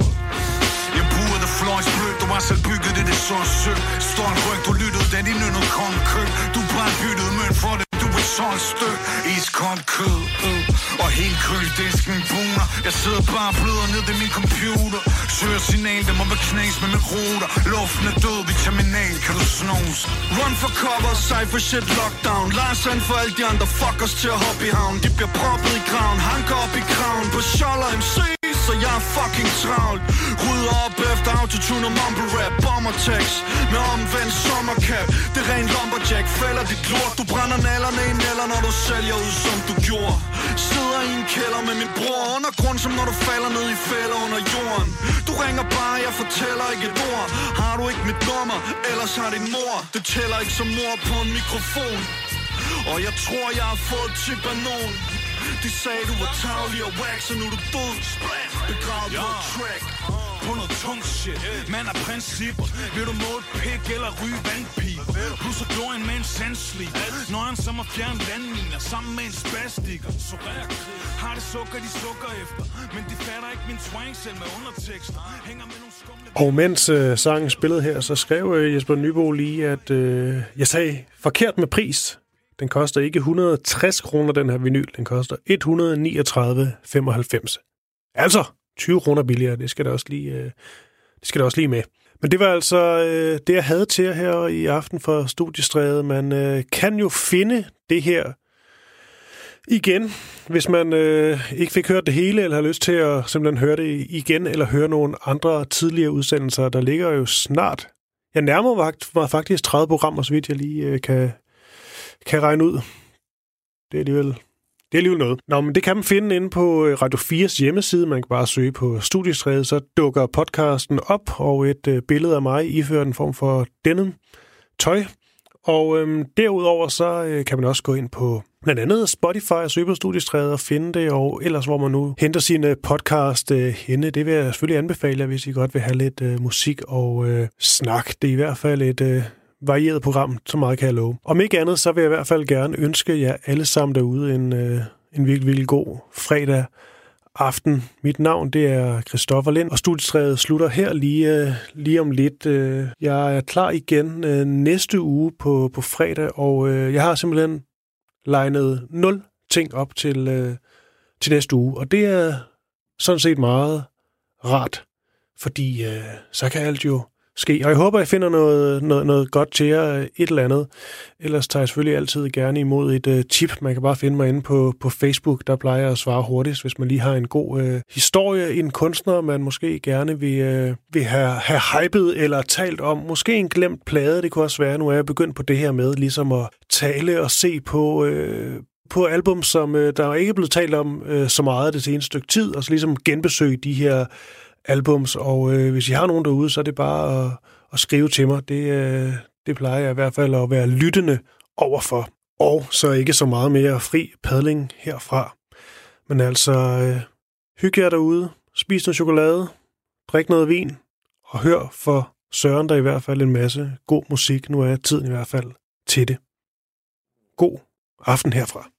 Speaker 6: Jeg burde fløjs
Speaker 4: blødt, Du har selv bygget det, det så sødt Stolt ryg, du lyttede, da de nødnede kong køb. Du brændte byttet mønt for det du er iskoldt kød øh. Og helt køledisken buner. Jeg sidder bare og bløder ned i min computer. Søger signal, der må være knæs med min ruter. Luften er død, vitaminal, kan du snus Run for cover, cypher shit, lockdown. Larsen for alle de andre fuckers til at hoppe i havn. De bliver proppet i graven, hanker op i kraven På Scholler MC så jeg er fucking travlt. Rydder op efter autotune og mumble rap Bomber text med omvendt sommercap. Det er ren lumberjack, fælder dit lort. Du brænder nallerne i næller, når du sælger ud som du gjorde. Sidder i en kælder med min bror Undergrund som når du falder ned i fælder under jorden. Du ringer bare, jeg fortæller ikke et ord. Har du ikke mit nummer, ellers har din mor. Det tæller ikke som mor på en mikrofon. Og jeg tror, jeg har fået tip af nogen. De sagde, du var tavlig og wax, så nu er du død Begravet på et track.
Speaker 8: På noget tung shit. Man er principper. Vil du måle pik eller ryge vandpip Plus at glorien med en sandslip Når han som at fjerne landminer Sammen med en spastiker Har det sukker, de sukker efter. Men de fatter ikke min twang selv med undertekster. Hænger med nogle skumle
Speaker 1: Og mens øh, sangen spillede her, så skrev øh, Jesper Nybo lige, at øh, jeg sagde forkert med pris. Den koster ikke 160 kroner, den her vinyl. Den koster 139,95. Altså 20 kroner billigere. Det skal der også lige, øh, det skal der også lige med. Men det var altså øh, det, jeg havde til jer her i aften for Studiestrædet. Man øh, kan jo finde det her igen, hvis man øh, ikke fik hørt det hele, eller har lyst til at simpelthen høre det igen, eller høre nogle andre tidligere udsendelser. Der ligger jo snart, jeg nærmer mig faktisk 30 programmer, så vidt jeg lige øh, kan, kan regne ud. Det er alligevel det er alligevel noget. Nå, men det kan man finde inde på øh, Radio 4's hjemmeside. Man kan bare søge på Studiestræde, så dukker podcasten op, og et øh, billede af mig ifører en form for denne tøj. Og øhm, derudover så øh, kan man også gå ind på blandt andet Spotify og søge på Studiestræde og finde det, og ellers hvor man nu henter sine øh, podcast øh, henne. Det vil jeg selvfølgelig anbefale jer, hvis I godt vil have lidt øh, musik og øh, snak. Det er i hvert fald et, øh, varieret program, så meget kan jeg love. Om ikke andet, så vil jeg i hvert fald gerne ønske jer alle sammen derude en, øh, en virkelig, virkelig god fredag aften. Mit navn det er Christoffer Lind, og studietræet slutter her lige, øh, lige om lidt. Øh, jeg er klar igen øh, næste uge på, på fredag, og øh, jeg har simpelthen legnet nul ting op til, øh, til næste uge, og det er sådan set meget rart, fordi øh, så kan alt jo ske. Og jeg håber, jeg finder noget, noget, noget godt til jer, øh, et eller andet. Ellers tager jeg selvfølgelig altid gerne imod et uh, tip. Man kan bare finde mig inde på, på Facebook, der plejer jeg at svare hurtigst, hvis man lige har en god uh, historie, en kunstner, man måske gerne vil, uh, vil have, have hypet eller talt om. Måske en glemt plade, det kunne også være. Nu er jeg begyndt på det her med ligesom at tale og se på... Uh, på album, som øh, der er ikke blevet talt om øh, så meget det seneste stykke tid, og så ligesom genbesøge de her albums, og øh, hvis I har nogen derude, så er det bare at, at skrive til mig. Det, øh, det plejer jeg i hvert fald at være lyttende overfor. Og så ikke så meget mere fri padling herfra. Men altså, øh, hyg jer derude, spis noget chokolade, drik noget vin, og hør for Søren der i hvert fald en masse god musik. Nu er tiden i hvert fald til det. God aften herfra.